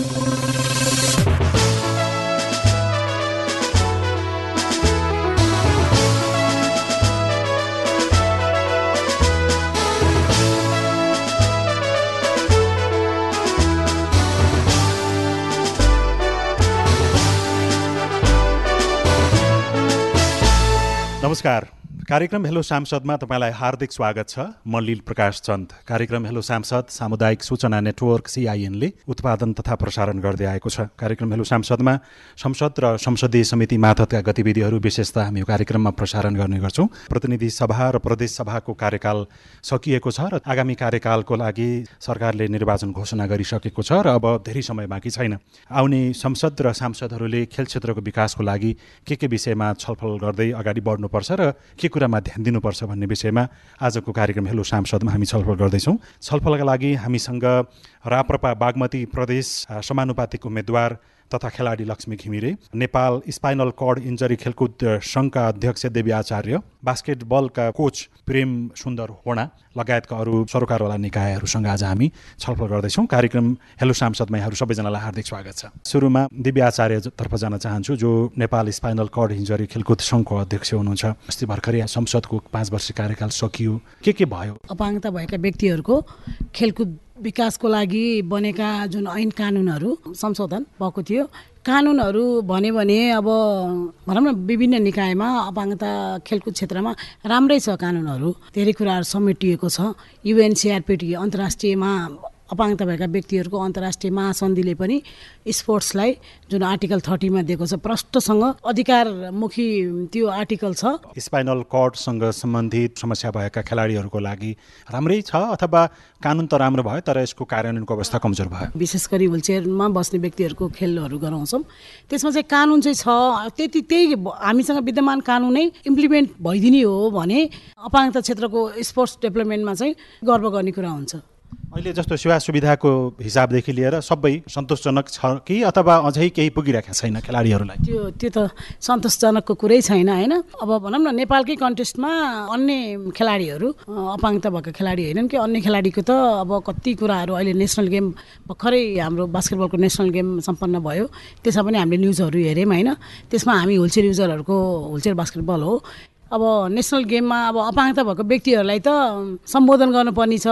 नमस्कार कार्यक्रम हेलो सांसदमा तपाईँलाई हार्दिक स्वागत छ। म लिल प्रकाश चन्द। कार्यक्रम हेलो सांसद सामुदायिक सूचना नेटवर्क सिआइएनले उत्पादन तथा प्रसारण गर्दै आएको छ। कार्यक्रम हेलो सांसदमा संसद र संसदीय समिति मार्फतका गतिविधिहरू विशेषतः हामी यो कार्यक्रममा प्रसारण गर्ने गर्छौँ। प्रतिनिधि सभा र प्रदेश सभाको कार्यकाल सकिएको छ र आगामी कार्यकालको लागि सरकारले निर्वाचन घोषणा गरिसकेको छ र अब धेरै समय बाँकी छैन। आउने संसद र सांसदहरूले खेल क्षेत्रको विकासको लागि के के विषयमा छलफल गर्दै अगाडि बढ्नुपर्छ र के कुरामा ध्यान दिनुपर्छ भन्ने विषयमा आजको कार्यक्रम हेलो सांसदमा हामी छलफल गर्दैछौँ। छलफलका लागि हामीसँग राप्रपा बागमती प्रदेश समानुपातिक उम्मेद्वार तथा खेलाडी Laxmi Ghimire Nepal spinal cord injury खेलकुद सङ्घका अध्यक्ष देवी आचार्य बास्केटबलका कोच प्रेम सुन्दर होणा लगायतका अरू सरकारवाला निकायहरूसँग आज हामी छलफल गर्दैछौँ। कार्यक्रम हेलो सांसदमा यहाँहरू सबैजनालाई हार्दिक स्वागत छ। सुरुमा दिव्य आचार्यतर्फ जान चाहन्छु जो नेपाल स्पाइनल कर्ड इन्जरी खेलकुद सङ्घको अध्यक्ष हुनुहुन्छ। अस्ति भर्खरै संसदको पाँच वर्ष कार्यकाल सकियो। के के भयो? अपाङ्गता भएका व्यक्तिहरूको खेलकुद विकासको लागि बनेका जुन ऐन कानुनहरू संशोधन भएको थियो कानुनहरू भन्यो भने अब भनौँ न विभिन्न निकायमा अपाङ्गता खेलकुद क्षेत्रमा राम्रै छ कानुनहरू। धेरै कुराहरू समेटिएको छ। युएनसिआरपिटी अन्तर्राष्ट्रियमा अपाङ्गता भएका व्यक्तिहरूको अन्तर्राष्ट्रिय महासन्धिले पनि स्पोर्ट्सलाई जुन आर्टिकल थर्टीमा दिएको छ प्रष्टसँग अधिकारमुखी त्यो आर्टिकल छ। स्पाइनल कर्डसँग सम्बन्धित समस्या भएका खेलाडीहरूको लागि राम्रै छ अथवा कानुन त राम्रो भयो तर यसको कार्यान्वयनको अवस्था कमजोर भयो? विशेष गरी विलचेयरमा बस्ने व्यक्तिहरूको खेलहरू गराउँछौँ। त्यसमा चाहिँ कानुन चाहिँ छ। त्यति त्यही हामीसँग विद्यमान कानुनै इम्प्लिमेन्ट भइदिने हो भने अपाङ्गता क्षेत्रको स्पोर्ट्स डेभलपमेन्टमा चाहिँ गर्व गर्ने कुरा हुन्छ। अहिले जस्तो सेवा सुविधाको हिसाबदेखि लिएर सबै सन्तोषजनक छ कि अथवा अझै केही पुगिरहेको छैन खेलाडीहरूलाई? त्यो त्यो त सन्तोषजनकको कुरै छैन होइन? अब भनौँ न नेपालकै कन्टेस्टमा अन्य खेलाडीहरू अपाङ्गता भएको खेलाडी होइनन् कि अन्य खेलाडीको त अब कति कुराहरू अहिले नेसनल गेम भर्खरै हाम्रो बास्केटबलको नेसनल गेम सम्पन्न भयो। त्यसमा पनि हामीले न्युजहरू हेऱ्यौँ होइन? त्यसमा हामी होलसेल युजरहरूको होलसेल बास्केटबल हो। अब नेसनल गेममा अब अपाङ्गता भएको व्यक्तिहरूलाई त सम्बोधन गर्नुपर्ने छ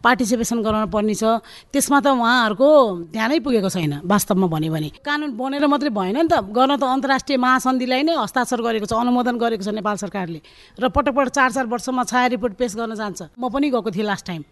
पार्टिसिपेसन गराउनु पर्ने छ त्यसमा त उहाँहरूको ध्यानै पुगेको छैन वास्तवमा भन्यो भने। कानुन बनेर मात्रै भएन नि त। गर्न त अन्तर्राष्ट्रिय महासन्धिलाई नै हस्ताक्षर गरेको छ अनुमोदन गरेको छ नेपाल सरकारले। र पटक पटक चार चार वर्षमा छाया रिपोर्ट पेस गर्न जान्छ। म पनि गएको थिएँ लास्ट टाइम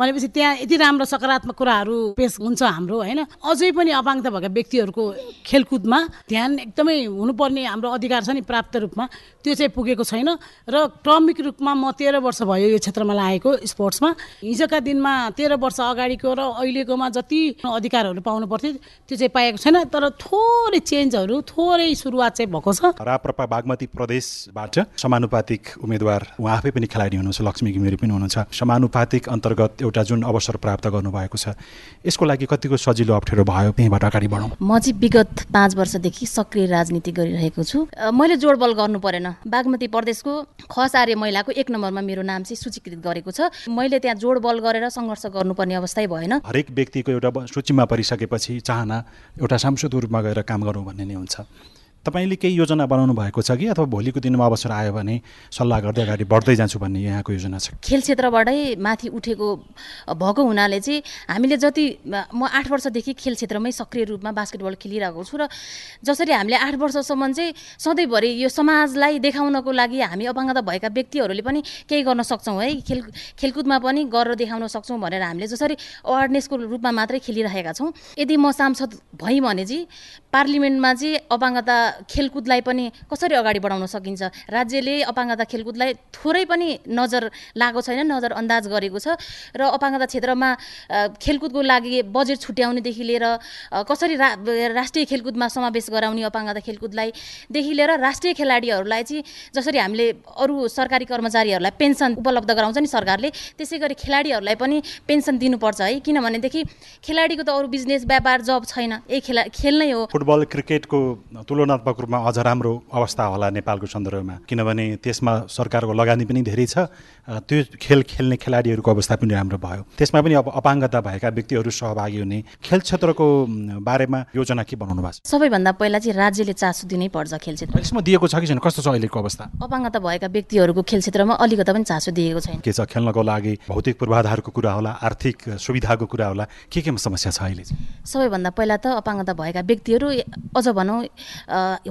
भनेपछि त्यहाँ यति राम्रो सकारात्मक कुराहरू पेस हुन्छ हाम्रो होइन? अझै पनि अपाङ्गता भएका व्यक्तिहरूको खेलकुदमा ध्यान एकदमै हुनुपर्ने हाम्रो अधिकार छ नि प्राप्त रूपमा। त्यो चाहिँ पुगेको छैन र क्रमिक रूपमा म तेह्र वर्ष भयो यो क्षेत्रमा लागेको स्पोर्ट्समा। हिजोका दिनमा तेह्र वर्ष अगाडिको र अहिलेकोमा जति अधिकारहरू पाउनु पर्थ्यो त्यो चाहिँ पाएको छैन। तर थोरै चेन्जहरू थोरै सुरुवात चाहिँ भएको छ। राप्रपा बागमती प्रदेशबाट समानुपातिक उम्मेद्वार उहाँ आफै पनि खेलाडी हुनुहुन्छ लक्ष्मी घिमिरे पनि हुनुहुन्छ। समानुपातिक अन्तर्गत एउटा जुन अवसर प्राप्त गर्नुभएको छ। यसको लागि कतिको सजिलो अप्ठ्यारो भयो? त्यहीँबाट अगाडि बढौँ। म चाहिँ विगत पाँच वर्षदेखि सक्रिय राजनीति गरिरहेको छु। मैले जोडबल गर्नु परेन। बागमती प्रदेशको खस आर्य महिलाको एक नम्बरमा मेरो नाम चाहिँ सूचीकृत गरेको छ। मैले त्यहाँ जोडबल गरेर सङ्घर्ष गर्नुपर्ने अवस्थै भएन। हरेक व्यक्तिको एउटा सूचीमा परिसकेपछि चाहना एउटा सांसद रूपमा गएर काम गरौँ भन्ने नै हुन्छ। तपाईँले केही योजना बनाउनु भएको छ कि? अथवा भोलिको दिनमा अवसर आयो भने सल्लाह गर्दै अगाडि बढ्दै जान्छु भन्ने यहाँको योजना छ? खेल क्षेत्रबाटै माथि उठेको भएको हुनाले चाहिँ हामीले जति म आठ वर्षदेखि खेल क्षेत्रमै सक्रिय रूपमा बास्केटबल खेलिरहेको छु र जसरी हामीले आठ वर्षसम्म चाहिँ सधैँभरि यो समाजलाई देखाउनको लागि हामी अपाङ्गता भएका व्यक्तिहरूले पनि केही गर्न सक्छौँ है। खेल खेलकुदमा पनि गरेर देखाउन सक्छौँ भनेर हामीले जसरी अवेरनेसको रूपमा मात्रै खेलिरहेका छौँ। यदि म सांसद भएँ भने चाहिँ पार्लिमेन्टमा चाहिँ अपाङ्गता खेलकुदलाई पनि कसरी अगाडि बढाउन सकिन्छ? राज्यले अपाङ्गता खेलकुदलाई थोरै पनि नजर लागेको छैन नजर अन्दाज गरेको छ र अपाङ्गता क्षेत्रमा खेलकुदको लागि बजेट छुट्याउनेदेखि लिएर कसरी राष्ट्रिय खेलकुदमा समावेश गराउने अपाङ्गता खेलकुदलाई देखि लिएर राष्ट्रिय खेलाडीहरूलाई चाहिँ जसरी हामीले अरू सरकारी कर्मचारीहरूलाई पेन्सन उपलब्ध गराउँछ नि सरकारले त्यसै गरी खेलाडीहरूलाई पनि पेन्सन दिनुपर्छ है। किनभनेदेखि खेलाडीको त अरू बिजनेस व्यापार जब छैन यही खेला खेल नै हो। फुटबल क्रिकेटको तुलना तुलनात्मक रूपमा अझ राम्रो अवस्था होला नेपालको सन्दर्भमा। किनभने त्यसमा सरकारको लगानी पनि धेरै छ त्यो खेल खेल्ने खेलाडीहरूको अवस्था पनि राम्रो भयो। त्यसमा पनि अब अपाङ्गता भएका व्यक्तिहरू सहभागी हुने खेल क्षेत्रको बारेमा योजना के बनाउनु भएको छ? सबैभन्दा पहिला चाहिँ राज्यले चासो दिनै पर्छ खेल क्षेत्र। यसमा दिएको छ कि छैन? कस्तो छ अहिलेको अवस्था? अपाङ्गता भएका व्यक्तिहरूको खेल क्षेत्रमा अलिकता पनि चासो दिएको छैन। के छ? खेल्नको लागि भौतिक पूर्वाधारको कुरा होला आर्थिक सुविधाको कुरा होला के केमा समस्या छ अहिले सबैभन्दा पहिला त अपाङ्गता भएका व्यक्तिहरू अझ भनौँ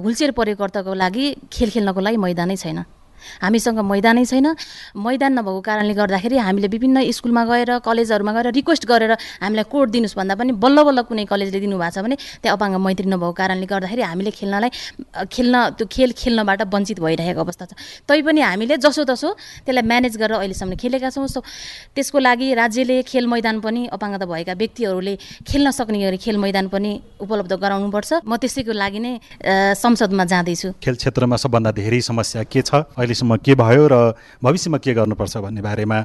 हुलचेयर प्रयोगकर्ताको लागि खेल खेल्नको लागि मैदानै छैन। हामीसँग मैदानै छैन। मैदान नभएको कारणले गर्दाखेरि हामीले विभिन्न स्कुलमा गएर कलेजहरूमा गएर रिक्वेस्ट गरेर हामीलाई कोड दिनुहोस् भन्दा पनि बल्ल बल्ल कुनै कलेजले दिनुभएको छ भने त्यहाँ अपाङ्ग मैत्री नभएको कारणले गर्दाखेरि हामीले खेल्नलाई खेल्न त्यो खेल खेल्नबाट वञ्चित भइरहेको अवस्था छ। तैपनि हामीले जसो तसो त्यसलाई म्यानेज गरेर अहिलेसम्म खेलेका छौँ। सो त्यसको लागि राज्यले खेल मैदान पनि अपाङ्गता भएका व्यक्तिहरूले खेल्न सक्ने गरी खेल मैदान पनि उपलब्ध गराउनुपर्छ। म त्यसैको लागि नै संसदमा जाँदैछु। खेल क्षेत्रमा सबभन्दा धेरै समस्या के छ? अहिलेसम्म के भयो र भविष्यमा के गर्नुपर्छ भन्ने बारेमा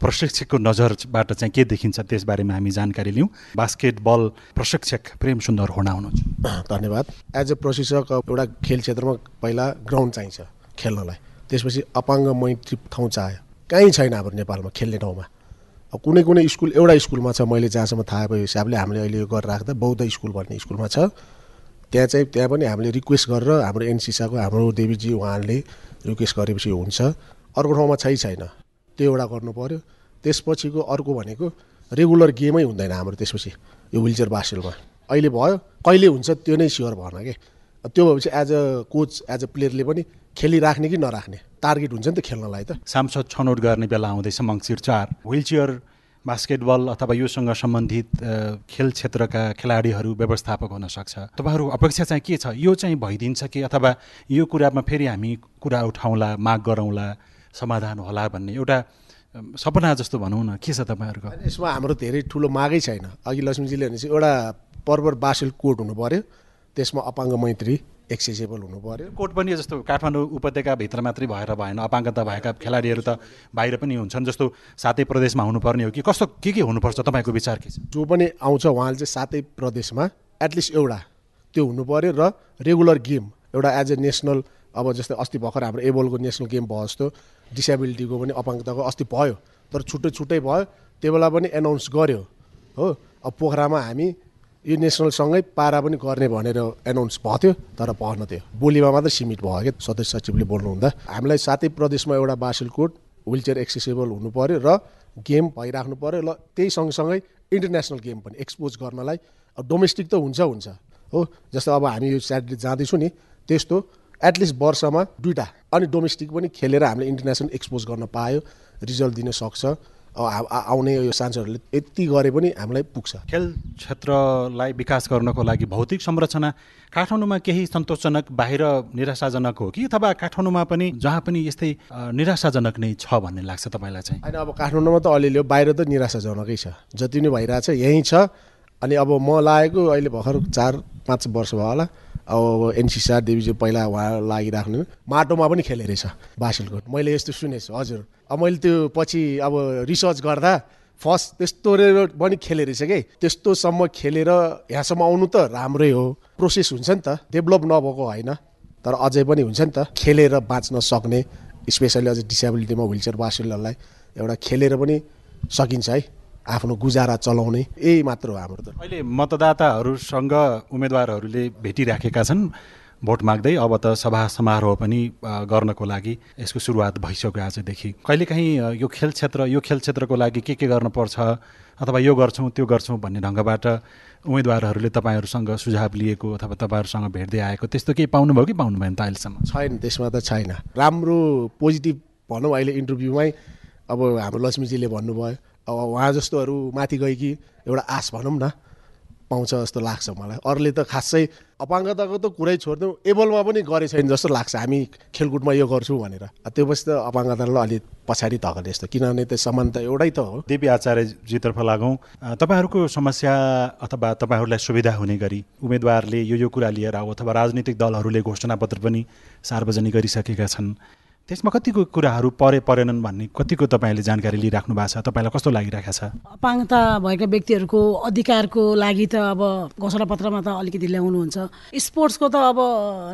प्रशिक्षकको नजरबाट चाहिँ के देखिन्छ त्यसबारेमा हामी जानकारी लिउँ। बास्केटबल प्रशिक्षक प्रेम सुन्दर होना हुनुहुन्छ। धन्यवाद। एज अ प्रशिक्षक एउटा खेल क्षेत्रमा पहिला ग्राउन्ड चाहिन्छ खेल्नलाई। त्यसपछि अपाङ्ग मैत्री ठाउँ चाह्यो कहीँ छैन हाम्रो नेपालमा खेल्ने ठाउँमा। कुनै कुनै स्कुल एउटा स्कुलमा छ मैले जहाँसम्म थाहा भएको हिसाबले हामीले अहिले यो गरेर राख्दा बौद्ध स्कुल भन्ने स्कुलमा छ। त्यहाँ चाहिँ त्यहाँ पनि हामीले रिक्वेस्ट गरेर हाम्रो एनसिसाको हाम्रो देवीजी उहाँले रिक्वेस्ट गरेपछि हुन्छ। अर्को ठाउँमा छै छैन। त्यो एउटा गर्नु पऱ्यो त्यसपछिको अर्को भनेको रेगुलर गेमै हुँदैन हाम्रो त्यसपछि यो विलचेयर बासेलमा अहिले भयो कहिले हुन्छ त्यो नै स्योर भएन कि? त्यो भएपछि as a coach as a प्लेयरले पनि खेलिराख्ने कि नराख्ने? टार्गेट हुन्छ नि त खेल्नलाई त। सांसद छनौट गर्ने बेला आउँदैछ मङ्सिर चार। विलचेयर बास्केटबल अथवा योसँग सम्बन्धित खेल क्षेत्रका खेलाडीहरू व्यवस्थापक हुन सक्छ। तपाईँहरू अपेक्षा चाहिँ के छ? यो चाहिँ भइदिन्छ कि अथवा यो कुरामा फेरि हामी कुरा उठाउँला माग गरौँला समाधान होला भन्ने एउटा सपना जस्तो भनौँ न। के छ तपाईँहरूको? यसमा हाम्रो धेरै ठुलो मागै छैन। अघि लक्ष्मीजीले भने चाहिँ एउटा पर्वत बासेल कोर्ट हुनु पऱ्यो त्यसमा अपाङ्ग मैत्री एक्सेसेबल हुनु पऱ्यो कोर्ट पनि जस्तो काठमाडौँ उपत्यकाभित्र मात्रै भएर भएन अपाङ्गता भएका खेलाडीहरू त बाहिर पनि हुन्छन् जस्तो सातै प्रदेशमा हुनुपर्ने हो कि? कस्तो के के हुनुपर्छ? तपाईँको विचार के छ? जो पनि आउँछ उहाँले चाहिँ सातै प्रदेशमा एटलिस्ट एउटा त्यो हुनु पऱ्यो र रेगुलर गेम एउटा एज ए नेसनल अब जस्तै अस्ति भर्खर हाम्रो एबोलको नेसनल गेम भयो जस्तो डिसेबिलिटीको पनि अपाङ्गताको अस्ति भयो तर छुट्टै छुट्टै भयो त्यो बेला पनि एनाउन्स गर्यो हो। अब पोखरामा हामी यो नेसनलसँगै पारा पनि गर्ने भनेर एनाउन्स भएको थियो तर भएन थियो। बोलीमा मात्रै सीमित भयो क्या सदस्य सचिवले बोल्नुहुँदा। हामीलाई सातै प्रदेशमा एउटा बासेल कोड विलचेयर एक्सेसेबल हुनु पऱ्यो र गेम भइराख्नु पऱ्यो र त्यही सँगसँगै इन्टरनेसनल गेम पनि एक्सपोज गर्नलाई अब डोमेस्टिक त हुन्छ हुन्छ। हो जस्तो अब हामी यो स्याटरडे जाँदैछौँ नि त्यस्तो एटलिस्ट वर्षमा दुइटा अनि डोमेस्टिक पनि खेलेर हामीले इन्टरनेसनल एक्सपोज गर्न पायो रिजल्ट दिन सक्छ। आउने यो सांसदहरूले यति गरे पनि हामीलाई पुग्छ। खेल क्षेत्रलाई विकास गर्नको लागि भौतिक संरचना काठमाडौँमा केही सन्तोषजनक बाहिर निराशाजनक हो कि? अथवा काठमाडौँमा पनि जहाँ पनि यस्तै निराशाजनक नै छ भन्ने लाग्छ तपाईँलाई चाहिँ? होइन अब काठमाडौँमा त अलिअलि हो बाहिर त निराशाजनकै छ। जति नै भइरहेछ यहीँ छ। अनि अब म लागेको अहिले भर्खर चार पाँच वर्ष भयो होला। अब एनसिसा देवीजी पहिला उहाँ लागिराख्नु माटोमा पनि खेले रहेछ बासेलकोट। मैले यस्तो सुनेको छु हजुर। अब मैले त्यो पछि अब रिसर्च गर्दा फर्स्ट त्यस्तो पनि खेले रहेछ कि? त्यस्तोसम्म खेलेर यहाँसम्म आउनु त राम्रै हो। प्रोसेस हुन्छ नि त। डेभलप नभएको होइन। तर अझै पनि हुन्छ नि त। खेलेर बाँच्न सक्ने स्पेसली अझ डिसेबिलिटीमा विलचेयर बासेलहरूलाई एउटा खेलेर पनि सकिन्छ है। आफ्नो गुजारा चलाउने यही मात्र हो हाम्रो त अहिले मतदाताहरूसँग उम्मेदवारहरूले भेटिराखेका छन् भोट माग्दै अब त सभा समारोह पनि गर्नको लागि यसको सुरुवात भइसक्यो आजदेखि। कहिलेकाहीँ यो खेल क्षेत्र यो खेल क्षेत्रको लागि के के गर्नुपर्छ अथवा यो गर्छौँ त्यो गर्छौँ भन्ने ढङ्गबाट उम्मेदवारहरूले तपाईँहरूसँग सुझाव लिएको अथवा तपाईँहरूसँग भेट्दै आएको त्यस्तो केही पाउनुभयो कि पाउनु भएन त अहिलेसम्म? छैन त्यसमा त छैन। राम्रो पोजिटिभ भनौँ अहिले इन्टरभ्यूमै। अब हाम्रो लक्ष्मीजीले भन्नुभयो अब उहाँ जस्तोहरू माथि गयो कि एउटा आश भनौँ न पाउँछ जस्तो लाग्छ मलाई। अरूले त खासै अपाङ्गताको त कुरै छोडिदिउँ एबलमा पनि गरे छैन जस्तो लाग्छ। हामी खेलकुदमा यो गर्छौँ भनेर। त्यो पछि त अपाङ्गतालाई अलिक पछाडि धकले जस्तो किनभने त्यो समानता एउटै त हो। देवी आचार्यजीतर्फ लागौँ। तपाईँहरूको समस्या अथवा तपाईँहरूलाई सुविधा हुने गरी उम्मेदवारले यो यो कुरा लिएर आऊ अथवा राजनीतिक दलहरूले घोषणापत्र पनि सार्वजनिक गरिसकेका छन्। त्यसमा कतिको कुराहरू परे परेनन् भन्ने कतिको तपाईँले जानकारी लिइराख्नु भएको छ? तपाईँलाई कस्तो लागिरहेको छ? अपाङ्गता भएका व्यक्तिहरूको अधिकारको लागि त अब घोषणापत्रमा त अलिकति ल्याउनुहुन्छ। स्पोर्ट्सको त अब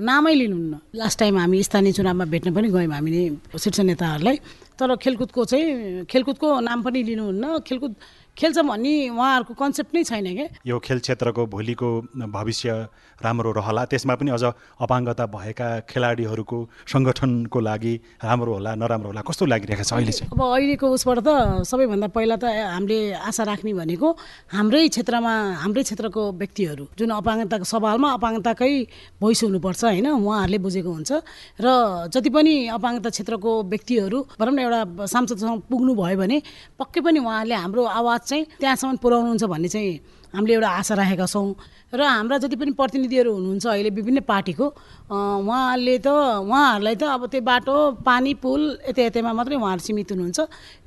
नामै लिनुहुन्न। लास्ट टाइम हामी स्थानीय चुनावमा भेट्न पनि गयौँ हामीले शीर्ष नेताहरूलाई। तर खेलकुदको चाहिँ खेलकुदको नाम पनि लिनुहुन्न। खेलकुद खेल्छ भन्ने उहाँहरूको कन्सेप्ट नै छैन क्या यो खेल क्षेत्रको भोलिको भविष्य राम्रो रहला। त्यसमा पनि अझ अपाङ्गता भएका खेलाडीहरूको सङ्गठनको लागि राम्रो होला नराम्रो होला कस्तो लागिरहेको छ अहिले चाहिँ? अब अहिलेको उसबाट त सबैभन्दा पहिला त हामीले आशा राख्ने भनेको हाम्रै क्षेत्रमा हाम्रै क्षेत्रको व्यक्तिहरू जुन अपाङ्गताको सवालमा अपाङ्गताकै भोइस हुनुपर्छ होइन उहाँहरूले बुझेको हुन्छ। र जति पनि अपाङ्गता क्षेत्रको व्यक्तिहरू भनौँ न एउटा सांसदसँग पुग्नु भयो भने पक्कै पनि उहाँहरूले हाम्रो आवाज चाहिँ त्यहाँसम्म पुर्याउनुहुन्छ भन्ने चाहिँ हामीले एउटा आशा राखेका छौँ। र हाम्रा जति पनि प्रतिनिधिहरू हुनुहुन्छ अहिले विभिन्न पार्टीको उहाँहरूले त उहाँहरूलाई त अब त्यो बाटो पानी पुल यता यतामा मात्रै उहाँहरू सीमित हुनुहुन्छ।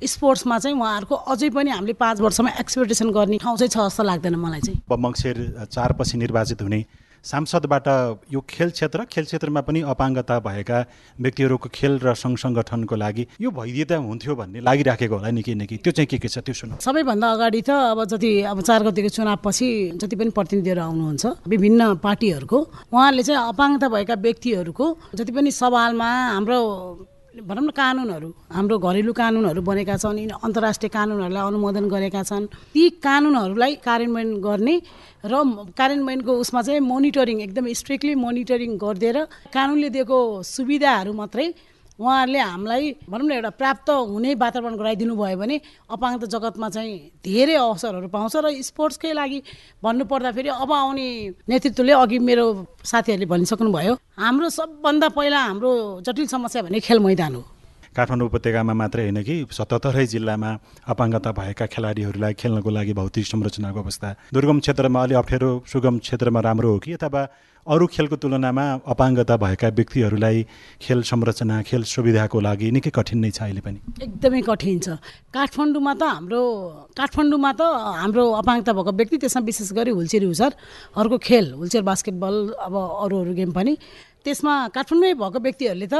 स्पोर्ट्समा चाहिँ उहाँहरूको अझै पनि हामीले पाँच वर्षमा एक्सपेक्टेसन गर्ने ठाउँ चाहिँ छ जस्तो लाग्दैन मलाई चाहिँ। अब मङ्सिर चारपछि निर्वाचित हुने सांसदबाट यो खेल क्षेत्र खेल क्षेत्रमा पनि अपाङ्गता भएका व्यक्तिहरूको खेल र सङ्घ सङ्गठनको लागि यो भइदिए हुन्थ्यो भन्ने लागिराखेको होला निकै निकै। त्यो चाहिँ के के छ त्यो सुन। सबैभन्दा अगाडि त अब जति अब चार गतिको चुनावपछि जति पनि प्रतिनिधिहरू आउनुहुन्छ विभिन्न पार्टीहरूको उहाँहरूले चाहिँ अपाङ्गता भएका व्यक्तिहरूको जति पनि सवालमा हाम्रो भनौँ न कानुनहरू हाम्रो घरेलु कानुनहरू बनेका छन् यिनी अन्तर्राष्ट्रिय कानुनहरूलाई अनुमोदन गरेका छन्। ती कानुनहरूलाई कार्यान्वयन गर्ने र कार्यान्वयनको उसमा चाहिँ मोनिटरिङ एकदम स्ट्रिक्टली मोनिटरिङ गरिदिएर कानुनले दिएको सुविधाहरू मात्रै उहाँहरूले हामीलाई भनौँ न एउटा प्राप्त हुने वातावरण गराइदिनु भयो भने अपाङ्गता जगतमा चाहिँ धेरै अवसरहरू पाउँछ र स्पोर्ट्सकै लागि भन्नु पर्दाखेरि अब आउने नेतृत्वले अघि मेरो साथीहरूले भनिसक्नुभयो हाम्रो सबभन्दा पहिला हाम्रो जटिल समस्या भने खेल मैदान हो। काठमाडौँ उपत्यकामा मात्रै होइन कि सतहत्तरै जिल्लामा अपाङ्गता भएका खेलाडीहरूलाई खेल्नको लागि भौतिक संरचनाको अवस्था। दुर्गम क्षेत्रमा अलि अप्ठ्यारो सुगम क्षेत्रमा राम्रो हो कि अथवा अरू खेलको तुलनामा अपाङ्गता भएका व्यक्तिहरूलाई खेल संरचना खेल सुविधाको लागि निकै कठिन नै छ अहिले पनि। एकदमै कठिन छ। काठमाडौँमा त हाम्रो काठमाडौँमा त हाम्रो अपाङ्गता भएको व्यक्ति त्यसमा विशेष गरी हुलचेर हुसरहरूको खेल हुलचेयर बास्केटबल अब अरू अरू गेम पनि। त्यसमा काठमाडौँमै भएको व्यक्तिहरूले त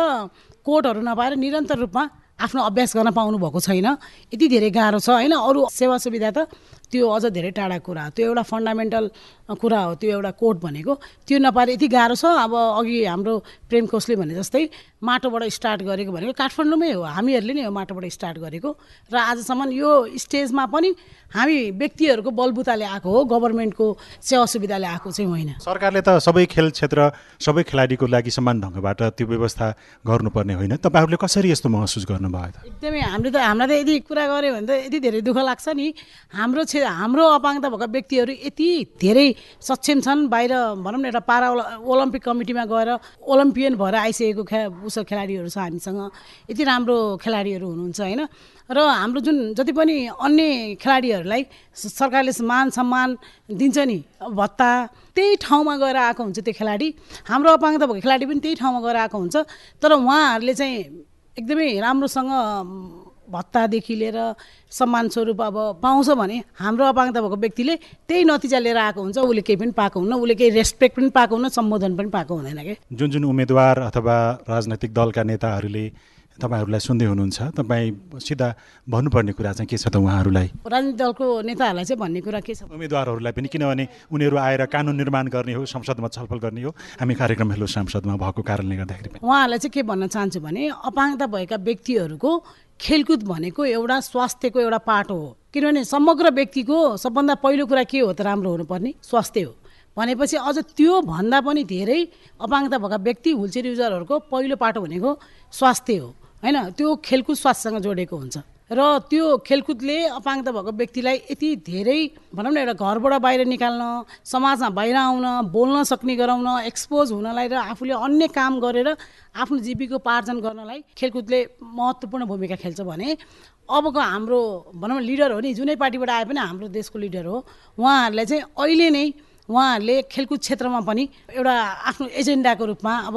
कोर्टहरू नपाएर निरन्तर रूपमा आफ्नो अभ्यास गर्न पाउनु भएको छैन। यति धेरै गाह्रो छ होइन? अरू सेवा सुविधा त त्यो अझ धेरै टाढा कुरा हो। त्यो एउटा फन्डामेन्टल कुरा हो। त्यो एउटा कोड भनेको। त्यो नपाएर यति गाह्रो छ। अब अघि हाम्रो प्रेम कोषले भने जस्तै माटोबाट स्टार्ट गरेको भनेको काठमाडौँमै हो। हामीहरूले नै हो माटोबाट स्टार्ट गरेको। र आजसम्म यो स्टेजमा पनि हामी व्यक्तिहरूको बलबुताले आएको हो। गभर्मेन्टको सेवा सुविधाले आएको चाहिँ होइन। सरकारले त सबै खेल क्षेत्र सबै खेलाडीको लागि समान ढङ्गबाट त्यो व्यवस्था गर्नुपर्ने होइन। तपाईँहरूले कसरी यस्तो महसुस गर्नुभयो त? एकदमै हामीले त हामीलाई त यदि कुरा गऱ्यो भने त यति धेरै दुःख लाग्छ नि। हाम्रो हाम्रो अपाङ्गता भएका व्यक्तिहरू यति धेरै सक्षम छन् बाहिर भनौँ न एउटा पारा ओलम्पिक कमिटीमा गएर ओलम्पियन भएर आइसकेको खे उसो खेलाडीहरू छ हामीसँग। यति राम्रो खेलाडीहरू हुनुहुन्छ होइन? र हाम्रो जुन जति पनि अन्य खेलाडीहरूलाई सरकारले मान सम्मान दिन्छ नि भत्ता त्यही ठाउँमा गएर आएको हुन्छ त्यो खेलाडी। हाम्रो अपाङ्गता भएको खेलाडी पनि त्यही ठाउँमा गएर आएको हुन्छ। तर उहाँहरूले चाहिँ एकदमै राम्रोसँग भत्तादेखि लिएर सम्मान स्वरूप अब पाउँछ भने हाम्रो अपाङ्गता भएको व्यक्तिले त्यही नतिजा लिएर आएको हुन्छ। उसले केही पनि पाएको हुन्न उसले केही रेस्पेक्ट पनि पाएको हुन्न सम्बोधन पनि पाएको हुँदैन कि? जुन जुन उम्मेदवार अथवा राजनैतिक दलका नेताहरूले तपाईँहरूलाई सुन्दै हुनुहुन्छ तपाईँ सिधा भन्नुपर्ने कुरा चाहिँ के छ त उहाँहरूलाई? राजनीतिक दलको नेताहरूलाई चाहिँ भन्ने कुरा के छ? उम्मेदवारहरूलाई पनि किनभने उनीहरू आएर कानुन निर्माण गर्ने हो संसदमा छलफल गर्ने हो। हामी कार्यक्रम हेलो सांसदमा भएको कारणले गर्दाखेरि उहाँहरूलाई चाहिँ के भन्न चाहन्छु भने अपाङ्गता भएका व्यक्तिहरूको खेलकुद भनेको एउटा स्वास्थ्यको एउटा पाटो हो। किनभने समग्र व्यक्तिको सबभन्दा पहिलो कुरा के हो त राम्रो हुनुपर्ने? स्वास्थ्य हो। भनेपछि अझ त्यो भन्दा पनि धेरै अपाङ्गता भएका व्यक्ति हुलचेयर युजरहरूको पहिलो पाटो भनेको स्वास्थ्य हो। होइन? त्यो खेलकुद स्वास्थ्यसँग जोडेको हुन्छ। र त्यो खेलकुदले अपाङ्गता भएको व्यक्तिलाई यति धेरै भनौँ न एउटा घरबाट बाहिर निकाल्न समाजमा बाहिर आउन बोल्न सक्ने गराउन एक्सपोज हुनलाई र आफूले अन्य काम गरेर आफ्नो जीविकोपार्जन गर्नलाई खेलकुदले महत्त्वपूर्ण भूमिका खेल्छ भने अबको हाम्रो भनौँ लिडर हो नि जुनै पार्टीबाट आए पनि हाम्रो देशको लिडर हो उहाँहरूलाई चाहिँ अहिले नै उहाँहरूले खेलकुद क्षेत्रमा पनि एउटा आफ्नो एजेन्डाको रूपमा अब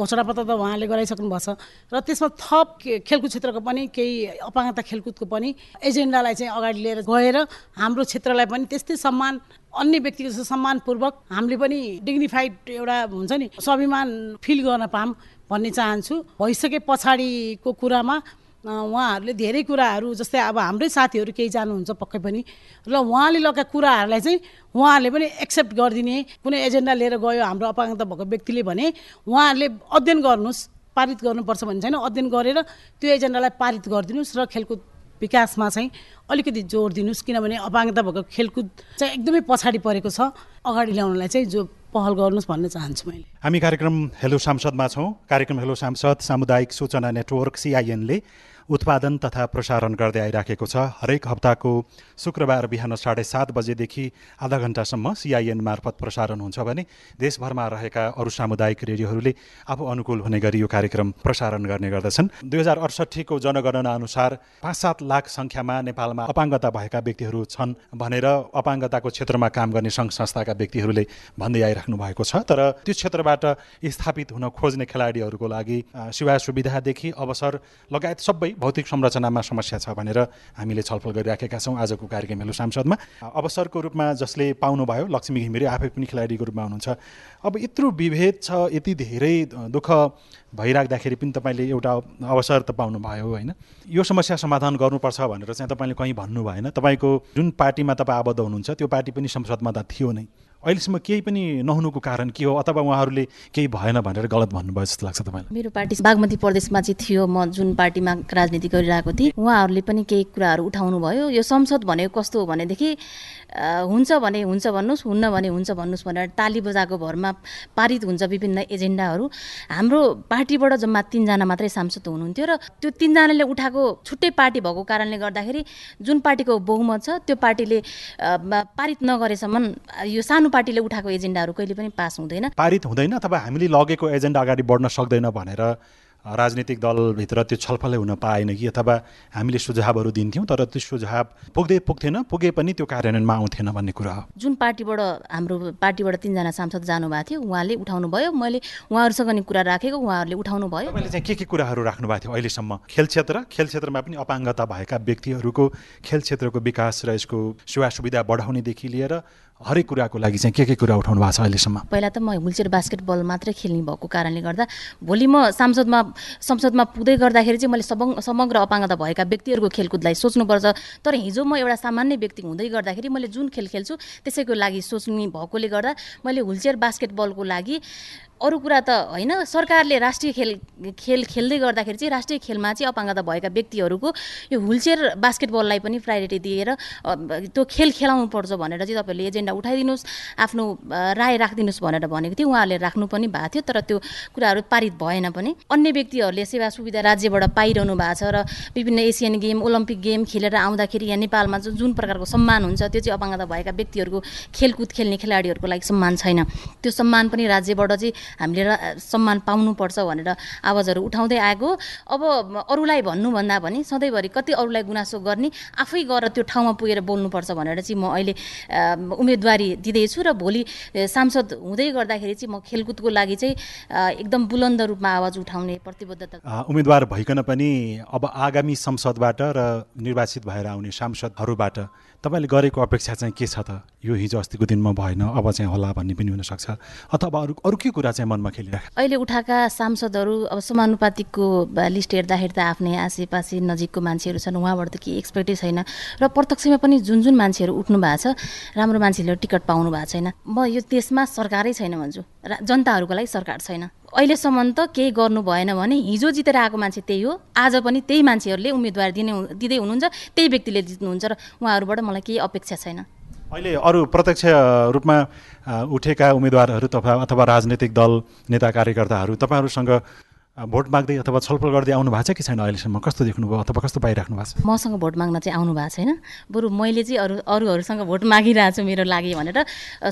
घोषणापत्र त उहाँले गराइसक्नु भएको छ र त्यसमा थप खेलकुद क्षेत्रको पनि केही अपाङ्गता खेलकुदको पनि एजेन्डालाई चाहिँ अगाडि लिएर गएर हाम्रो क्षेत्रलाई पनि त्यस्तै सम्मान अन्य व्यक्तिको जस्तो सम्मानपूर्वक हामीले पनि डिग्निफाइड एउटा हुन्छ नि स्वाभिमान फिल गर्न पाऊँ भन्ने चाहन्छु। भइसके पछाडिको कुरामा उहाँहरूले धेरै कुराहरू जस्तै अब हाम्रै साथीहरू केही जानुहुन्छ पक्कै पनि र उहाँले लगाएका कुराहरूलाई चाहिँ उहाँहरूले पनि एक्सेप्ट गरिदिने कुनै एजेन्डा लिएर गयो हाम्रो अपाङ्गता भएको व्यक्तिले भने उहाँहरूले अध्ययन गर्नुहोस् पारित गर्नुपर्छ भन्ने छैन अध्ययन गरेर त्यो एजेन्डालाई पारित गरिदिनुहोस् र खेलकुद विकासमा चाहिँ अलिकति जोड दिनुहोस् किनभने अपाङ्गता भएको खेलकुद चाहिँ एकदमै पछाडि परेको छ। अगाडि ल्याउनलाई चाहिँ जो पहल गर्नुहोस् भन्न चाहन्छु मैले। हामी कार्यक्रम हेलो सांसदमा छौँ। कार्यक्रम हेलो सांसद सामुदायिक सूचना नेटवर्क सिआइएनले उत्पादन तथा प्रसारण गर्दै आइराखेको छ। हरेक हप्ताको शुक्रबार बिहान साढे सात बजेदेखि आधा घन्टासम्म सिआइएन मार्फत प्रसारण हुन्छ भने देशभरमा रहेका अरू सामुदायिक रेडियोहरूले आफू अनुकूल हुने गरी यो कार्यक्रम प्रसारण गर्ने गर्दछन्। दुई हजार अडसट्ठीको जनगणना अनुसार पाँच सात लाख सङ्ख्यामा नेपालमा अपाङ्गता भएका व्यक्तिहरू छन् भनेर अपाङ्गताको क्षेत्रमा काम गर्ने सङ्घ संस्थाका व्यक्तिहरूले भन्दै आइराख्नु भएको छ। तर त्यो क्षेत्रबाट स्थापित हुन खोज्ने खेलाडीहरूको लागि सेवा सुविधादेखि अवसर लगायत सबै भौतिक संरचनामा समस्या छ भनेर हामीले छलफल गरिराखेका छौँ आजको कार्यक्रम हेलो सांसदमा अवसरको रूपमा जसले पाउनुभयो लक्ष्मी घिमिरे आफै पनि खेलाडीको रूपमा हुनुहुन्छ। अब यत्रो विभेद छ यति धेरै दुःख भइराख्दाखेरि पनि तपाईँले एउटा अवसर त पाउनुभयो होइन? यो समस्या समाधान गर्नुपर्छ भनेर चाहिँ तपाईँले कहीँ भन्नु भएन तपाईँको जुन पार्टीमा तपाईँ आबद्ध हुनुहुन्छ त्यो पार्टी पनि संसदमा त थियो नै। अहिलेसम्म केही पनि नहुनुको कारण के हो? अथवा उहाँहरूले केही भएन भनेर गलत भन्नुभयो जस्तो लाग्छ तपाईँलाई? मेरो पार्टी बागमती प्रदेशमा चाहिँ थियो। म जुन पार्टीमा राजनीति गरिरहेको थिएँ उहाँहरूले पनि केही कुराहरू उठाउनु भयो यो संसद भनेको कस्तो हो भनेदेखि हुन्छ भने हुन्छ भन्नुहोस् हुन्न भने हुन्छ भन्नुहोस् भनेर ताली बजाएको भरमा पारित हुन्छ विभिन्न एजेन्डाहरू। हाम्रो पार्टीबाट जम्मा तिनजना मात्रै सांसद हुनुहुन्थ्यो र त्यो तिनजनाले उठाएको छुट्टै पार्टी भएको कारणले गर्दाखेरि जुन पार्टीको बहुमत छ त्यो पार्टीले पारित नगरेसम्म यो सानो पार्टीले उठाएको एजेन्डाहरू कहिले पनि पास हुँदैन। पारित हुँदैन अथवा हामीले लगेको एजेन्डा अगाडि बढ्न सक्दैन भनेर राजनीतिक दलभित्र त्यो छलफलै हुन पाएन कि अथवा हामीले सुझावहरू दिन्थ्यौँ तर त्यो सुझाव पुग्दै पुग्थेन पुगे पनि त्यो कार्यान्वयनमा आउँथेन भन्ने कुरा हो। जुन पार्टीबाट हाम्रो पार्टीबाट तिनजना सांसद जानुभएको थियो उहाँले उठाउनु भयो मैले उहाँहरूसँग नि कुरा राखेको उहाँहरूले उठाउनु भयो तपाईँले चाहिँ के के कुराहरू राख्नु भएको थियो अहिलेसम्म? खेल क्षेत्र? खेल क्षेत्रमा पनि अपाङ्गता भएका व्यक्तिहरूको खेल क्षेत्रको विकास र यसको सेवा सुविधा बढाउनेदेखि लिएर हरेक कुराको लागि चाहिँ के के कुरा उठाउनु भएको छ अहिलेसम्म? पहिला त म हुलचेयर बास्केटबल मात्रै खेल्ने भएको कारणले गर्दा भोलि म सांसदमा संसदमा पुग्दै गर्दाखेरि चाहिँ मैले सबङ समग्र अपाङ्गता भएका व्यक्तिहरूको खेलकुदलाई सोच्नुपर्छ। तर हिजो म एउटा सामान्य व्यक्ति हुँदै गर्दाखेरि मैले जुन खेल खेल्छु त्यसैको लागि सोच्ने भएकोले गर्दा मैले हुलचेयर बास्केटबलको लागि अरू कुरा त होइन सरकारले राष्ट्रिय खेल खेल खेल्दै गर्दाखेरि चाहिँ राष्ट्रिय खेलमा चाहिँ अपाङ्गता भएका व्यक्तिहरूको यो हुलचेयर बास्केटबललाई पनि प्रायोरिटी दिएर त्यो खेल खेलाउनु पर्छ भनेर चाहिँ तपाईँहरूले एजेन्डा उठाइदिनुहोस् आफ्नो राय राखिदिनुहोस् भनेर भनेको थियो। उहाँहरूले राख्नु पनि भएको थियो तर त्यो कुराहरू पारित भएन पनि। अन्य व्यक्तिहरूले सेवा सुविधा राज्यबाट पाइरहनु भएको छ र विभिन्न एसियन गेम ओलम्पिक गेम खेलेर आउँदाखेरि यहाँ नेपालमा जुन प्रकारको सम्मान हुन्छ त्यो चाहिँ अपाङ्गता भएका व्यक्तिहरूको खेलकुद खेल्ने खेलाडीहरूको लागि सम्मान छैन। त्यो सम्मान पनि राज्यबाट चाहिँ हामीले सम्मान पाउनुपर्छ भनेर आवाजहरू उठाउँदै आएको। अब अरूलाई भन्नुभन्दा पनि सधैँभरि कति अरूलाई गुनासो गर्ने आफै गएर त्यो ठाउँमा पुगेर बोल्नुपर्छ भनेर चाहिँ म अहिले उम्मेदवारी दिँदैछु र भोलि सांसद हुँदै गर्दाखेरि चाहिँ म खेलकुदको लागि चाहिँ एकदम बुलन्द रूपमा आवाज उठाउने प्रतिबद्धता उम्मेदवार भइकन पनि अब आगामी संसदबाट र निर्वाचित भएर आउने सांसदहरूबाट तपाईँले गरेको अपेक्षा चाहिँ के छ त? यो हिजो अस्तिको दिनमा भएन अब चाहिँ होला भन्ने पनि हुनसक्छ। अथवा अरू अरू के कुरा चाहिँ मनमा खेलिरहेको अहिले उठाएका सांसदहरू अब समानुपातिकको लिस्ट हेर्दाखेरि त आफ्नै आसेपासे नजिकको मान्छेहरू छन् उहाँबाट त केही एक्सपेक्टै छैन। र प्रत्यक्षमा पनि जुन जुन मान्छेहरू उठ्नु भएको छ राम्रो मान्छेहरूले टिकट पाउनु भएको छैन। म यो देशमा सरकारै छैन भन्छु। जनताहरूको लागि सरकार छैन। अहिलेसम्म त केही गर्नु भएन भने हिजो जितेर आएको मान्छे त्यही हो। आज पनि त्यही मान्छेहरूले उम्मेदवार दिने दिँदै हुनुहुन्छ त्यही व्यक्तिले जित्नुहुन्छ र उहाँहरूबाट मलाई केही अपेक्षा छैन। अहिले अरू प्रत्यक्ष रूपमा उठेका उम्मेदवारहरू तथा अथवा राजनैतिक दल नेता कार्यकर्ताहरू तपाईँहरूसँग भोट माग्दै अथवा छलफल गर्दै आउनु भएको छ कि छैन अहिलेसम्म? कस्तो देख्नुभयो अथवा कस्तो पाइराख्नु भएको छ? मसँग भोट माग्न चाहिँ आउनु भएको छैन। बरु मैले चाहिँ अरू अरूहरूसँग भोट मागिरहेको छु मेरो लागि भनेर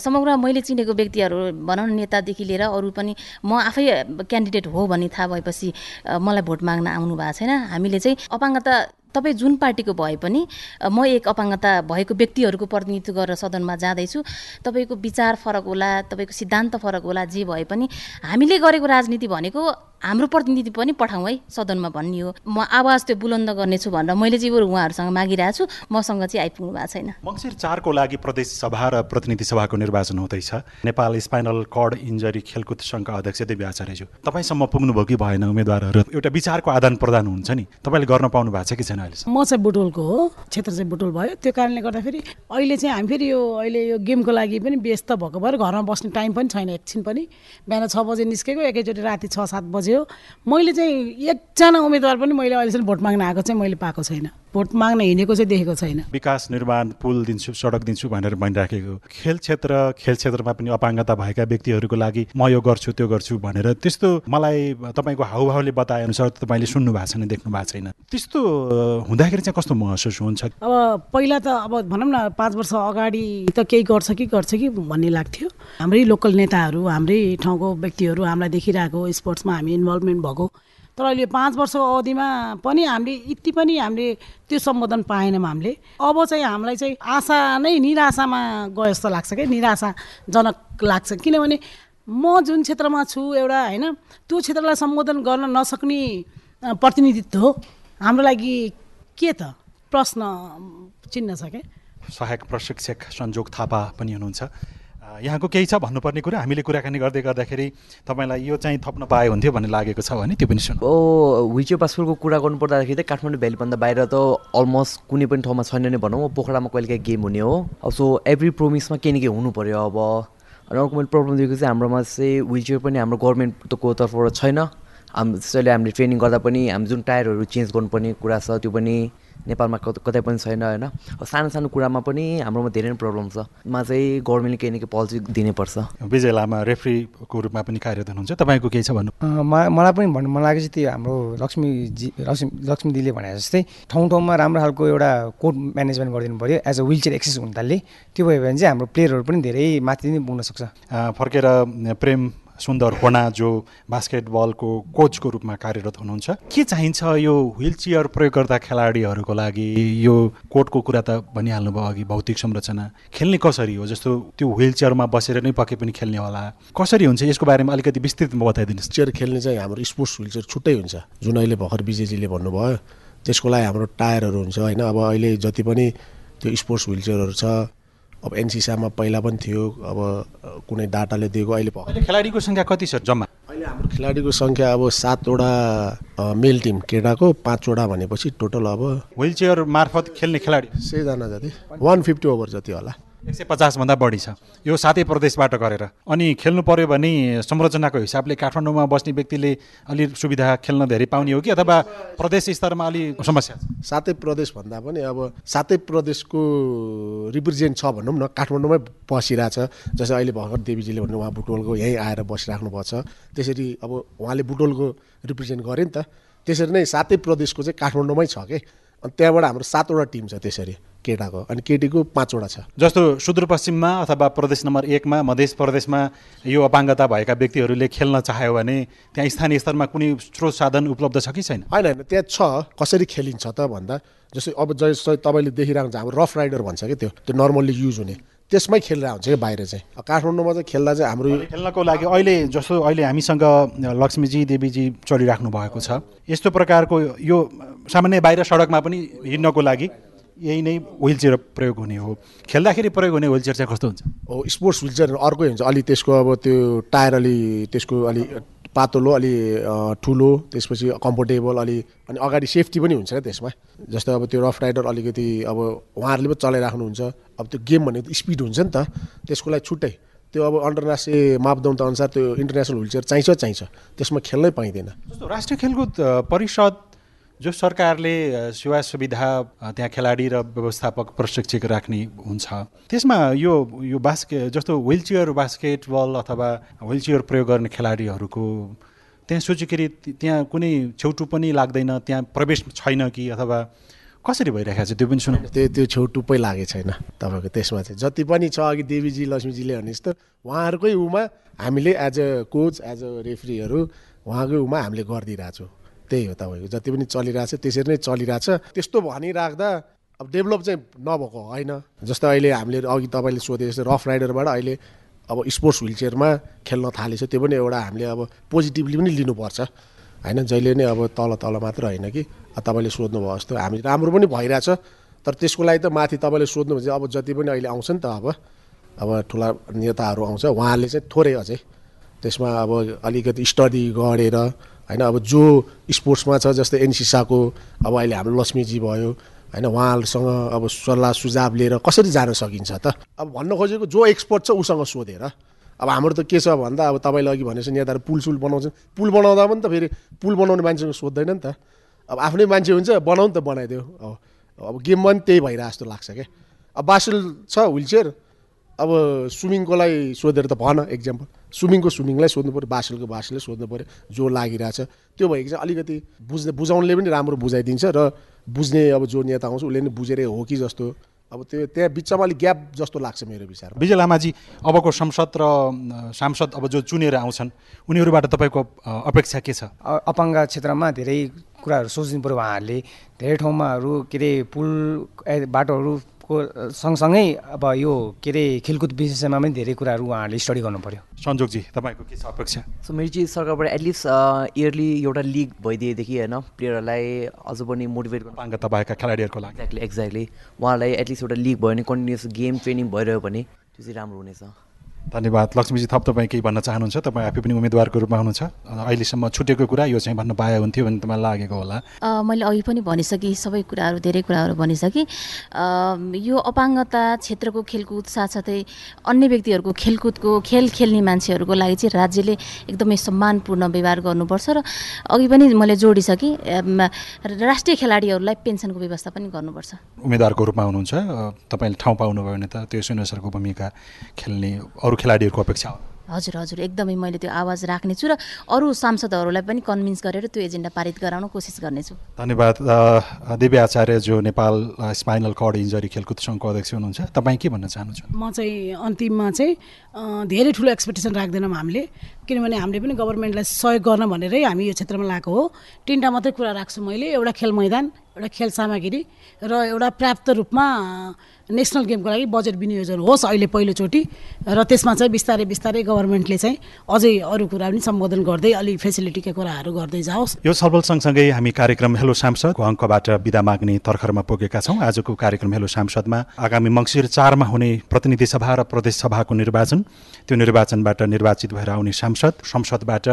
समग्र मैले चिनेको व्यक्तिहरू भनौँ न नेतादेखि लिएर अरू पनि म आफै क्यान्डिडेट हो भन्ने थाहा भएपछि मलाई भोट माग्न आउनु भएको छैन। हामीले चाहिँ अपाङ्गता तपाईँ जुन पार्टीको भए पनि म एक अपाङ्गता भएको व्यक्तिहरूको प्रतिनिधित्व गरेर सदनमा जाँदैछु। तपाईँको विचार फरक होला तपाईँको सिद्धान्त फरक होला जे भए पनि हामीले गरेको राजनीति भनेको हाम्रो प्रतिनिधि पनि पठाउँ है सदनमा भन्ने हो। म आवाज त्यो बुलन्द गर्नेछु भनेर मैले चाहिँ उहाँहरूसँग मागिरहेको छु मसँग चाहिँ आइपुग्नु भएको छैन। मङ्सिर चारको लागि प्रदेश सभा र प्रतिनिधि सभाको निर्वाचन हुँदैछ। नेपाल स्पाइनल कर्ड इन्जरी खेलकुद सङ्घका अध्यक्ष देवी आचार्यज्यू। तपाईँसम्म पुग्नुभयो कि भएन उम्मेद्वारहरू? एउटा विचारको आदान प्रदान हुन्छ नि। तपाईँले गर्न पाउनु भएको छ कि छैन? अहिलेसम्म। म चाहिँ बुटोलको हो क्षेत्र चाहिँ बुटोल भयो। त्यो कारणले गर्दाखेरि अहिले चाहिँ हामी फेरि यो अहिले यो गेमको लागि पनि व्यस्त भएको भएर घरमा बस्ने टाइम पनि छैन एकछिन पनि। बिहान छ बजे निस्केको एकैचोटि राति छ सात बजे हो। मैले चाहिँ एकजना उम्मेदवार पनि मैले अहिलेसम्म भोट माग्न आएको चाहिँ मैले पाएको छैन। भोट माग्न हिँडेको चाहिँ देखेको छैन। विकास निर्माण पुल दिन्छु सडक दिन्छु भनेर भनिराखेको। खेल क्षेत्र खेल क्षेत्रमा पनि अपाङ्गता भएका व्यक्तिहरूको लागि म यो गर्छु त्यो गर्छु भनेर त्यस्तो मलाई तपाईँको हाउभावले बताए अनुसार तपाईँले सुन्नु भएको छैन देख्नु भएको छैन। त्यस्तो हुँदाखेरि चाहिँ कस्तो महसुस हुन्छ? अब पहिला त अब भनौँ न पाँच वर्ष अगाडि त केही गर्छ कि गर्छ कि भन्ने लाग्थ्यो। हाम्रै लोकल नेताहरू हाम्रै ठाउँको व्यक्तिहरू हामीलाई देखिरहेको स्पोर्ट्समा हामी इन्भल्भमेन्ट भएको। तर अहिले पाँच वर्षको अवधिमा पनि हामीले यति पनि हामीले त्यो सम्बोधन पाएनौँ हामीले। अब चाहिँ हामीलाई चाहिँ आशा नै निराशामा गयो जस्तो लाग्छ क्या निराशाजनक लाग्छ। किनभने म जुन क्षेत्रमा छु एउटा होइन त्यो क्षेत्रलाई सम्बोधन गर्न नसक्ने प्रतिनिधित्व हो। हाम्रो लागि के त? प्रश्न चिन्ह छ क्या सहायक प्रशिक्षक सञ्जोग थापा पनि हुनुहुन्छ। यहाँको केही छ भन्नुपर्ने कुरा? हामीले कुराकानी गर्दै गर्दाखेरि तपाईँलाई यो चाहिँ थप्न पाए हुन्थ्यो भन्ने लागेको छ भने त्यो पनि सुन। ओ पासफुलको कुरा गर्नु पर्दाखेरि त काठमाडौँ भ्यालीभन्दा बाहिर त अलमोस्ट कुनै पनि ठाउँमा छैन नै भनौँ। पोखरामा कहिलेकाहीँ गेम हुने हो। अब सो एभ्री प्रोमिसमा केही न केही हुनु पऱ्यो अब। अनि अर्को मैले प्रब्लम दिएको चाहिँ हाम्रोमा चाहिँ विलचेयर पनि हाम्रो गभर्मेन्टको तर्फबाट छैन। हाम त्यसैले हामीले ट्रेनिङ गर्दा पनि हामी जुन टायरहरू चेन्ज गर्नुपर्ने कुरा छ त्यो पनि नेपालमा कत कतै पनि छैन होइन? सानो सानो कुरामा पनि हाम्रोमा धेरै नै प्रब्लम छ। मा चाहिँ गभर्मेन्टले केही न केही पोलिसी दिनैपर्छ। विजय लामा रेफ्रीको रूपमा पनि कार्यरत हुनुहुन्छ। तपाईँको केही छ भन्नु? मलाई पनि भन्नु मन लागेको चाहिँ त्यो हाम्रो लक्ष्मीजी लक्ष्मी लक्ष्मीजीले भने जस्तै ठाउँ ठाउँमा राम्रो खालको एउटा कोर्ट म्यानेजमेन्ट गरिदिनु पऱ्यो एज अ विलचेयर एक्सेस हुनाले त्यो भयो भने चाहिँ हाम्रो प्लेयरहरू पनि धेरै माथि नै पुग्न सक्छ। फर्केर प्रेम सुन्दर होना जो बास्केटबलको कोचको रूपमा कार्यरत हुनुहुन्छ। के चाहिन्छ यो व्हिल चेयर प्रयोग गर्दा खेलाडीहरूको लागि? यो कोर्टको कुरा त भनिहाल्नु भयो अघि भौतिक संरचना। खेल्ने कसरी हो? जस्तो त्यो व्हिल चेयरमा बसेर नै पके पनि खेल्ने होला। कसरी हुन्छ? यसको बारेमा अलिकति विस्तृतमा बताइदिनुहोस्। चेयर खेल्ने चाहिँ हाम्रो स्पोर्ट्स व्हिल चेयर छुट्टै हुन्छ। जुन अहिले भर्खर विजयजीले भन्नुभयो त्यसको लागि हाम्रो टायरहरू हुन्छ होइन? अब अहिले जति पनि त्यो स्पोर्ट्स व्हिल चेयरहरू छ अब एनसिसामा पहिला पनि थियो अब कुनै डाटाले दिएको अहिले खेलाडीको सङ्ख्या कति छ जम्मा? अहिले हाम्रो खेलाडीको सङ्ख्या अब सातवटा मेल टिम केटाको पाँचवटा भनेपछि टोटल अब व्हिल चेयर मार्फत खेल्ने खेलाडी। सयजना जति। वान फिफ्टी ओभर जति होला। एक सय पचासभन्दा बढी छ। यो सातै प्रदेशबाट गरेर। अनि खेल्नु पर्यो भने संरचनाको हिसाबले काठमाडौँमा बस्ने व्यक्तिले अलि सुविधा खेल्न धेरै पाउने हो कि अथवा प्रदेश स्तरमा अलि समस्या छ? सातै प्रदेश भन्दा पनि अब सातै प्रदेशको रिप्रेजेन्ट छ भनौँ न काठमाडौँमै बसिरहेछ। जस्तै अहिले भर्खर देवीजीले भन्नु उहाँ बुटोलको यहीँ आएर बसिराख्नु भएको छ त्यसरी अब उहाँले बुटोलको रिप्रेजेन्ट गरे नि त। त्यसरी नै सातै प्रदेशको चाहिँ काठमाडौँमै छ कि। अनि त्यहाँबाट हाम्रो सातवटा टिम छ त्यसरी। केटाको अनि केटीको पाँचवटा छ। जस्तो सुदूरपश्चिममा अथवा प्रदेश नम्बर एकमा मध्य प्रदेशमा यो अपाङ्गता भएका व्यक्तिहरूले खेल्न चाह्यो भने त्यहाँ स्थानीय स्तरमा कुनै स्रोत साधन उपलब्ध छ कि छैन? होइन होइन त्यहाँ छ कसरी खेलिन्छ त भन्दा जस्तै अब जस्तै तपाईँले देखिरहेको हुन्छ हाम्रो रफ राइडर भन्छ कि त्यो त्यो नर्मल्ली युज हुने। त्यसमै खेलिरहेको हुन्छ कि बाहिर चाहिँ। काठमाडौँमा चाहिँ खेल्दा चाहिँ हाम्रो खेल्नको लागि अहिले जस्तो अहिले हामीसँग लक्ष्मीजी देवीजी चलिराख्नु भएको छ। यस्तो प्रकारको यो सामान्य बाहिर सडकमा पनि हिँड्नको लागि यही नै व्हिल चेयर प्रयोग हुने हो। खेल्दाखेरि प्रयोग हुने व्हिल चेयर चाहिँ कस्तो हुन्छ? हो स्पोर्ट्स व्हिलचेयर अर्कै हुन्छ। अलि त्यसको अब त्यो टायर अलि त्यसको अलि पातलो अलि ठुलो त्यसपछि कम्फोर्टेबल अलि अनि अगाडि सेफ्टी पनि हुन्छ क्या त्यसमा। जस्तै अब त्यो रफ राइडर अलिकति अब उहाँहरूले पनि चलाइराख्नुहुन्छ। अब त्यो गेम भनेको त स्पिड हुन्छ नि त। त्यसको लागि छुट्टै। त्यो अब अन्तर्राष्ट्रिय मापदण्ड अनुसार त्यो इन्टरनेसनल व्हिलचेयर चाहिन्छ चाहिन्छ। त्यसमा खेल्नै पाइँदैन। जस्तो राष्ट्रिय खेलकुद परिषद जो सरकारले सेवा सुविधा त्यहाँ खेलाडी र व्यवस्थापक प्रशिक्षक राख्ने हुन्छ। त्यसमा यो यो बास्के जस्तो व्हिल चेयर बास्केटबल अथवा व्हिल चेयर प्रयोग गर्ने खेलाडीहरूको त्यहाँ सूचीकृत त्यहाँ कुनै छेउटु पनि लाग्दैन त्यहाँ प्रवेश छैन कि अथवा कसरी भइरहेको छ त्यो पनि सुनौ। त्यो त्यो छेउ टुप्पै लागेको छैन तपाईँको त्यसमा चाहिँ। जति पनि छ अघि देवीजी लक्ष्मीजीले भने जस्तो उहाँहरूकै उमा हामीले as a coach as a रेफ्रीहरू उहाँकै उमा हामीले गरिदिइरहेको छु। त्यही हो तपाईँको जति पनि चलिरहेछ त्यसरी नै चलिरहेछ। त्यस्तो भनिराख्दा अब डेभलप चाहिँ नभएको होइन। जस्तो अहिले हामीले अघि तपाईँले सोधे जस्तो रफ राइडरबाट अहिले अब स्पोर्ट्स विलचेयरमा खेल्न थालेछ त्यो पनि एउटा हामीले अब पोजिटिभली पनि लिनुपर्छ। होइन जहिले नै अब तल तल मात्र होइन कि। तपाईँले सोध्नुभयो जस्तो हामी राम्रो पनि भइरहेछ तर त्यसको लागि त माथि तपाईँले सोध्नु भने अब जति पनि अहिले आउँछ नि त अब अब ठुला नेताहरू आउँछ उहाँहरूले चाहिँ थोरै अझै त्यसमा अब अलिकति स्टडी गरेर होइन अब जो स्पोर्ट्समा छ जस्तै एनसिसाको अब अहिले हाम्रो लक्ष्मीजी भयो होइन उहाँहरूसँग अब सल्लाह सुझाव लिएर कसरी जान सकिन्छ त? अब भन्न खोजेको जो एक्सपर्ट छ उसँग सोधेर। अब हाम्रो त के छ भन्दा अब तपाईँले अघि भनेपछि नेताहरू पुल सुल बनाउँछन् पुल बनाउँदा पनि त फेरि पुल बनाउने मान्छेसँग सोध्दैन नि त। अब आफ्नै मान्छे हुन्छ बनाउनु त बनाइदियो अब गेममा पनि त्यही भइरहेको जस्तो लाग्छ क्या अब बासुल छ विलचेयर अब स्विमिङको लागि सोधेर त भन एक्जाम्पल स्विमिङको स्विमिङलाई सोध्नु पऱ्यो बासुलको बासुलले सोध्नु पऱ्यो जो लागिरहेछ। त्यो भएको चाहिँ अलिकति बुझ्ने बुझाउनेले पनि राम्रो बुझाइदिन्छ र बुझ्ने अब जो नेता आउँछ उसले पनि बुझेरै हो कि जस्तो। अब त्यो त्यहाँ बिचमा अलिक ग्याप जस्तो लाग्छ मेरो विचारमा। विजय लामाजी अबको संसद र सांसद अब जो चुनेर आउँछन् उनीहरूबाट तपाईँको अपेक्षा के छ? अपाङ्ग क्षेत्रमा धेरै कुराहरू सोच्नु पऱ्यो उहाँहरूले। धेरै ठाउँमाहरू के अरे पुल ए, बाटोहरूको सँगसँगै अब यो के अरे खेलकुद विषयमा पनि धेरै कुराहरू उहाँहरूले स्टडी गर्नु पऱ्यो सञ्जोगजी तपाईँको के छ अपेक्षा? सो मेरो चाहिँ सरकारबाट एटलिस्ट इयरली एउटा लिग भइदिएदेखि होइन प्लेयरहरूलाई अझ पनि मोटिभेट गर्नु भएका खेलाडीहरूको लागि। एक्ज्याक्टली एक्ज्याक्टली उहाँहरूलाई एटलिस्ट एउटा लिग भयो भने कन्टिन्युस गेम ट्रेनिङ भइरह्यो भने त्यो चाहिँ राम्रो हुनेछ। धन्यवाद। लक्ष्मीजी थप तपाईँ केही भन्न चाहनुहुन्छ? तपाईँ आफै पनि उम्मेदवारको रूपमा हुनुहुन्छ? अहिलेसम्म छुटेको कुरा यो चाहिँ भन्न पाए हुन्थ्यो भने तपाईँलाई लागेको होला। मैले अघि पनि भनिसकेँ सबै कुराहरू धेरै कुराहरू भनिसकेँ। यो अपाङ्गता क्षेत्रको खेलकुद साथसाथै अन्य व्यक्तिहरूको खेलकुदको खेल खेल्ने मान्छेहरूको लागि चाहिँ राज्यले एकदमै सम्मानपूर्ण व्यवहार गर्नुपर्छ र अघि पनि मैले जोडिसकेँ राष्ट्रिय खेलाडीहरूलाई पेन्सनको व्यवस्था पनि गर्नुपर्छ। उम्मेदवारको रूपमा हुनुहुन्छ। तपाईँले ठाउँ पाउनुभयो भने त त्यो सुनेश्वरको भूमिका खेल्ने अरू खेलाडीहरूको अपेक्षा हो। हजुर हजुर एकदमै मैले त्यो आवाज राख्नेछु र अरू सांसदहरूलाई पनि कन्भिन्स गरेर त्यो एजेन्डा पारित गराउन कोसिस गर्नेछु। धन्यवाद देवी आचार्य जो नेपाल स्पाइनल कर्ड इन्जरी खेलकुद सङ्घको अध्यक्ष हुनुहुन्छ। तपाईँ के भन्न चाहनुहुन्छ? म चाहिँ अन्तिममा चाहिँ धेरै ठुलो एक्सपेक्टेसन राख्दैनौँ हामीले किनभने हामीले पनि गभर्मेन्टलाई सहयोग गर्न भनेरै हामी यो क्षेत्रमा लगाएको हो। तिनवटा मात्रै कुरा राख्छु मैले एउटा खेल मैदान एउटा खेल सामग्री र एउटा पर्याप्त रूपमा नेसनल गेमको लागि बजेट विनियोजन होस् अहिले पहिलोचोटि र त्यसमा चाहिँ बिस्तारै बिस्तारै गभर्मेन्टले चाहिँ अझै अरू कुरा पनि सम्बोधन गर्दै अलिक फेसिलिटीका कुराहरू गर्दै जाओस्। यो छलफल सँगसँगै हामी कार्यक्रम हेलो सांसदको अङ्कबाट विदा माग्ने तर्खरमा पुगेका छौँ। आजको कार्यक्रम हेलो सांसदमा आगामी मङ्सिर चारमा हुने प्रतिनिधि सभा र प्रदेश सभाको निर्वाचन। त्यो निर्वाचनबाट निर्वाचित भएर आउने सांसद संसदबाट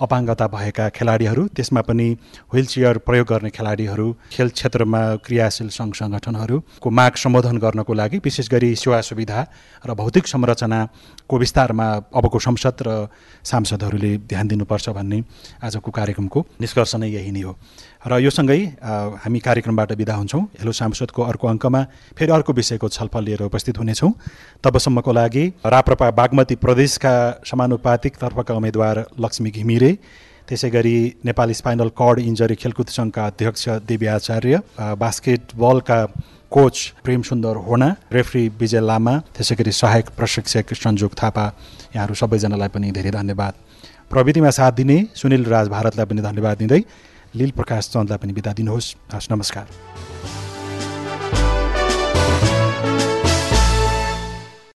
अपाङ्गता भएका खेलाडीहरू त्यसमा पनि व्हिल चेयर प्रयोग गर्ने खेलाडीहरू खेल क्षेत्रमा क्रियाशील सङ्घ सङ्गठनहरूको माग सम्बोधन गर्नको लागि विशेष गरी सेवा सुविधा र भौतिक संरचनाको विस्तारमा अबको संसद र सांसदहरूले ध्यान दिनुपर्छ भन्ने आजको कार्यक्रमको निष्कर्ष नै यही नै हो। र यो सँगै अ, हामी कार्यक्रमबाट बिदा हुन्छौँ। हेलो सांसदको अर्को अङ्कमा फेरि अर्को विषयको छलफल लिएर उपस्थित हुनेछौँ। तबसम्मको लागि राप्रपा बागमती प्रदेशका समानुपातिक तर्फका उम्मेद्वार लक्ष्मी घिमिरे त्यसै गरी नेपाली स्पाइनल कर्ड इन्जरी खेलकुद सङ्घका अध्यक्ष देवी आचार्य बास्केटबलका कोच प्रेम सुन्दर होना रेफ्री विजय लामा त्यसै गरी सहायक प्रशिक्षक सञ्जोग थापा यहाँहरू सबैजनालाई पनि धेरै धन्यवाद। प्रविधिमा साथ दिने सुनिल राज भारतलाई पनि धन्यवाद दिँदै लील प्रकाश चन्दलाई पनि बिदा दिनुहोस्। हस् नमस्कार।